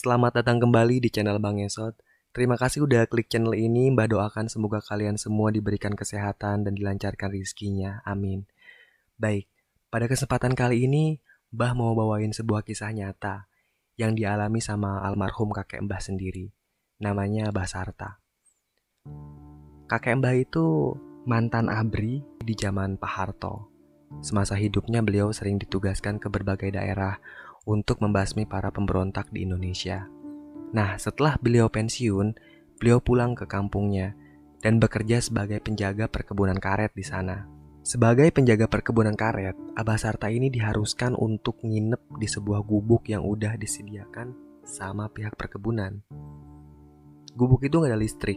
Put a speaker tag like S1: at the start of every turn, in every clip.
S1: Selamat datang kembali di channel Bang Esot. Terima kasih udah klik channel ini. Mbah doakan semoga kalian semua diberikan kesehatan dan dilancarkan rizkinya. Amin. Baik, pada kesempatan kali ini, Mbah mau bawain sebuah kisah nyata yang dialami sama almarhum kakek Mbah sendiri. Namanya Mbah Sarta. Kakek Mbah itu mantan abri di zaman Pak Harto. Semasa hidupnya beliau sering ditugaskan ke berbagai daerah untuk membasmi para pemberontak di Indonesia. Nah, setelah beliau pensiun, beliau pulang ke kampungnya dan bekerja sebagai penjaga perkebunan karet di sana. Sebagai penjaga perkebunan karet, Abah Sarta ini diharuskan untuk nginep di sebuah gubuk yang udah disediakan sama pihak perkebunan. Gubuk itu nggak ada listrik,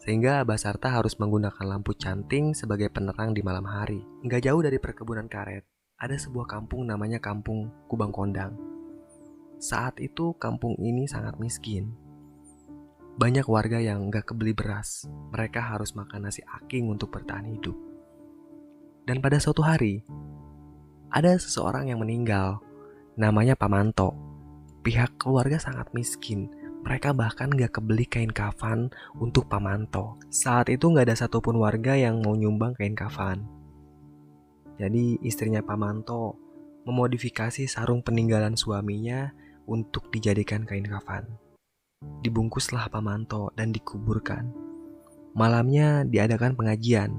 S1: sehingga Abah Sarta harus menggunakan lampu canting sebagai penerang di malam hari. Nggak jauh dari perkebunan karet, ada sebuah kampung namanya Kampung Kubang Kondang. Saat itu kampung ini sangat miskin. Banyak warga yang nggak kebeli beras. Mereka harus makan nasi aking untuk bertahan hidup. Dan pada suatu hari, ada seseorang yang meninggal. Namanya Pamanto. Pihak keluarga sangat miskin. Mereka bahkan gak kebeli kain kafan untuk Pamanto. Saat itu gak ada satupun warga yang mau nyumbang kain kafan. Jadi istrinya Pamanto memodifikasi sarung peninggalan suaminya untuk dijadikan kain kafan. Dibungkuslah Pamanto dan dikuburkan. Malamnya diadakan pengajian.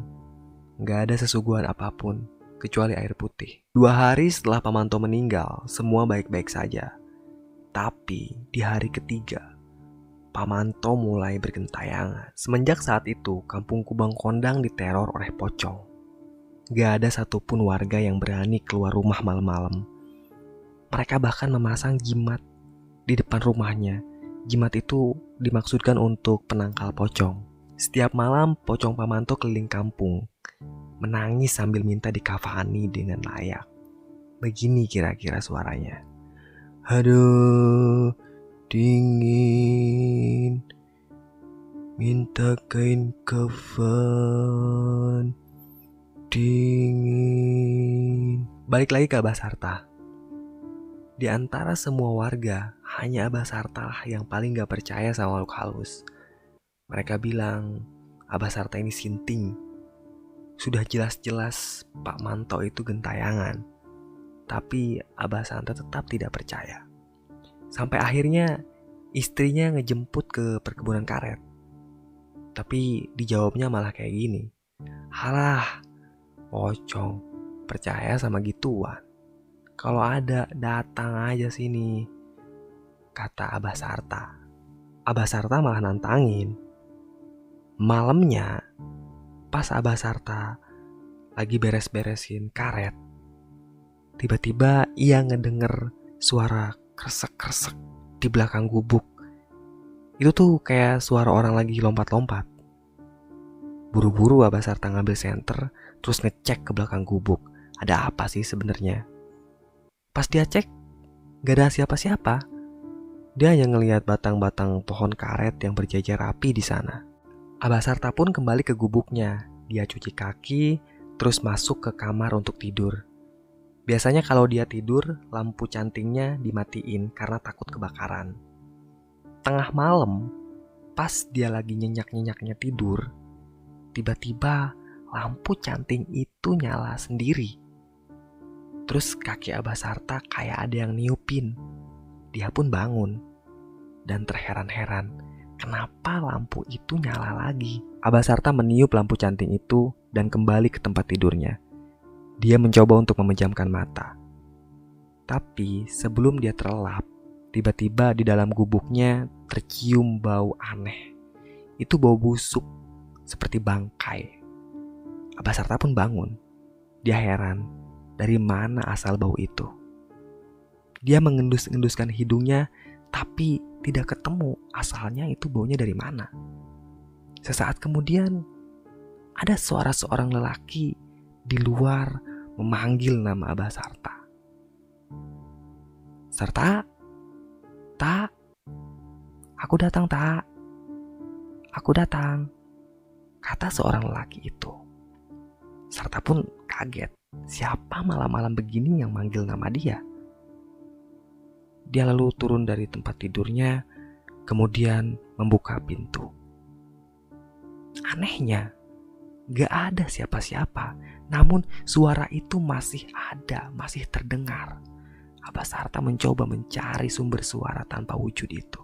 S1: Gak ada sesuguhan apa pun kecuali air putih. Dua hari setelah Pamanto meninggal, semua baik-baik saja. Tapi di hari ketiga, Pamanto mulai bergentayangan. Semenjak saat itu, kampung Kubang Kondang diteror oleh pocong. Gak ada satupun warga yang berani keluar rumah malam-malam. Mereka bahkan memasang jimat di depan rumahnya. Jimat itu dimaksudkan untuk penangkal pocong. Setiap malam, pocong Pamanto keliling kampung, menangis sambil minta dikafani dengan layak. Begini kira-kira suaranya. Aduh, dingin, minta kain kafan dingin. Balik lagi ke Abah Sarta. Di antara semua warga, hanya Abah Sarta lah yang paling gak percaya sama makhluk halus. Mereka bilang, Abah Sarta ini sinting. Sudah jelas-jelas Pak Manto itu gentayangan. Tapi Abah Sarta tetap tidak percaya. Sampai akhirnya istrinya ngejemput ke perkebunan karet. Tapi dijawabnya malah kayak gini. Halah, pocong. Percaya sama gituan? Kalau ada datang aja sini kata Abah Sarta. Abah Sarta malah nantangin. Malamnya pas Abah Sarta lagi beres-beresin karet tiba-tiba ia ngedenger suara kresek-kresek di belakang gubuk. Itu tuh kayak suara orang lagi lompat-lompat. Buru-buru Abah Sarta ngambil senter, terus ngecek ke belakang gubuk. Ada apa sih sebenarnya? Pas dia cek, gak ada siapa-siapa. Dia hanya ngelihat batang-batang pohon karet yang berjajar rapi di sana. Abah Sarta pun kembali ke gubuknya. Dia cuci kaki, terus masuk ke kamar untuk tidur. Biasanya kalau dia tidur, lampu cantingnya dimatiin karena takut kebakaran. Tengah malam, pas dia lagi nyenyak-nyenyaknya tidur, Tiba-tiba lampu canting itu nyala sendiri. Terus kaki Abah Sarta kayak ada yang niupin. Dia pun bangun dan terheran-heran kenapa lampu itu nyala lagi. Abah Sarta meniup lampu canting itu dan kembali ke tempat tidurnya. Dia mencoba untuk memejamkan mata. Tapi sebelum dia terlelap, tiba-tiba di dalam gubuknya tercium bau aneh. Itu bau busuk seperti bangkai. Abah Sarta pun bangun. Dia heran dari mana asal bau itu. Dia mengendus-enduskan hidungnya tapi tidak ketemu asalnya itu baunya dari mana. Sesaat kemudian ada suara seorang lelaki di luar memanggil nama Abah Sarta. Sarta, tak, aku datang tak, aku datang kata seorang lelaki itu. Serta pun kaget, siapa malam-malam begini yang manggil nama dia? Dia lalu turun dari tempat tidurnya, kemudian membuka pintu. Anehnya, gak ada siapa-siapa, namun suara itu masih ada, masih terdengar. Abah Sarta mencoba mencari sumber suara tanpa wujud itu.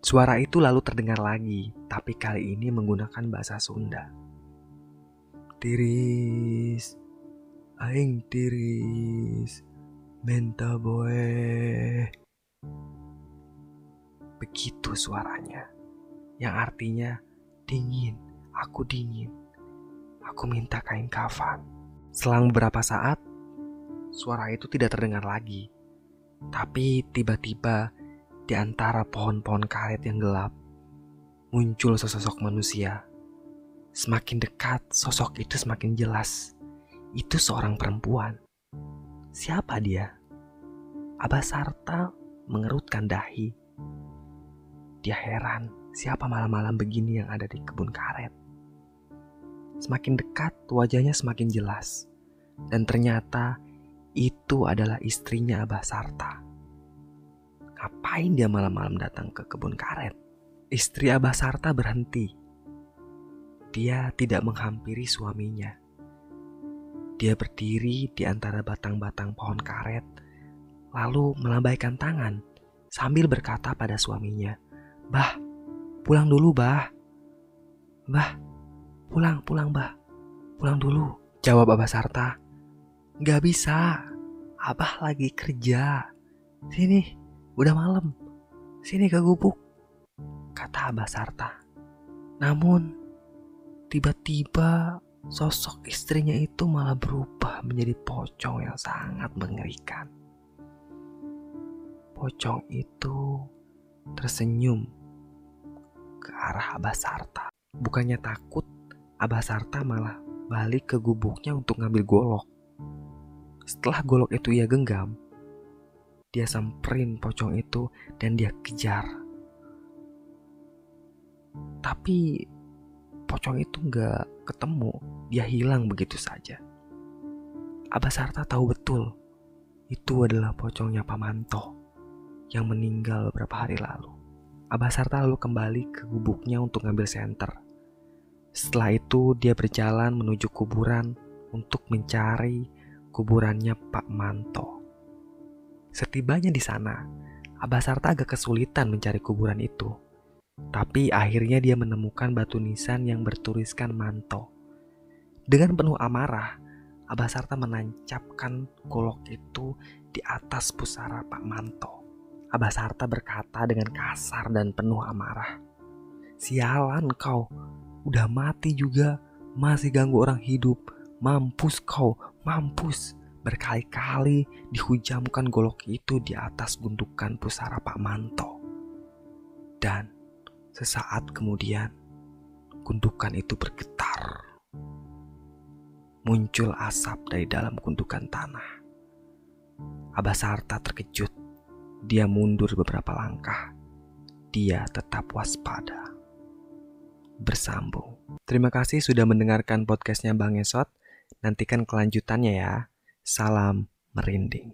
S1: Suara itu lalu terdengar lagi, tapi kali ini menggunakan bahasa Sunda. Tiris, aing tiris, menta boe. Begitu suaranya, yang artinya dingin, aku dingin. Aku minta kain kafan. Selang beberapa saat, suara itu tidak terdengar lagi. Tapi tiba-tiba di antara pohon-pohon karet yang gelap, muncul sesosok manusia. Semakin dekat, sosok itu semakin jelas. Itu seorang perempuan. Siapa dia? Abah Sarta mengerutkan dahi. Dia heran, siapa malam-malam begini yang ada di kebun karet. Semakin dekat, wajahnya semakin jelas. Dan ternyata itu adalah istrinya Abah Sarta. Ngapain dia malam-malam datang ke kebun karet? Istri Abah Sarta berhenti. Dia tidak menghampiri suaminya. Dia berdiri di antara batang-batang pohon karet, lalu melambaikan tangan sambil berkata pada suaminya, "Bah, pulang dulu, Bah. Bah, pulang, pulang, Bah. Pulang dulu." Jawab Abah Sarta, "Gak bisa. Abah lagi kerja. Sini, Udah malam, sini ke gubuk, kata Abah Sarta. Namun, tiba-tiba sosok istrinya itu malah berubah menjadi pocong yang sangat mengerikan. Pocong itu tersenyum ke arah Abah Sarta. Bukannya takut, Abah Sarta malah balik ke gubuknya untuk ngambil golok. Setelah golok itu ia genggam, dia samperin pocong itu dan dia kejar. Tapi pocong itu nggak ketemu, dia hilang begitu saja. Abah Sarta tahu betul itu adalah pocongnya Pak Manto yang meninggal beberapa hari lalu. Abah Sarta lalu kembali ke gubuknya untuk ngambil senter. Setelah itu dia berjalan menuju kuburan untuk mencari kuburannya Pak Manto. Setibanya di sana, Abah Sarta agak kesulitan mencari kuburan itu. Tapi akhirnya dia menemukan batu nisan yang bertuliskan manto. Dengan penuh amarah, Abah Sarta menancapkan golok itu di atas pusara Pak Manto. Abah Sarta berkata dengan kasar dan penuh amarah. Sialan kau, udah mati juga, masih ganggu orang hidup. Mampus kau, mampus. Berkali-kali dihujamkan golok itu di atas gundukan pusara Pak Manto. Dan sesaat kemudian gundukan itu bergetar. Muncul asap dari dalam gundukan tanah. Abah Sarta terkejut. Dia mundur beberapa langkah. Dia tetap waspada. Bersambung. Terima kasih sudah mendengarkan podcastnya Bang Esot. Nantikan kelanjutannya ya. Salam merinding.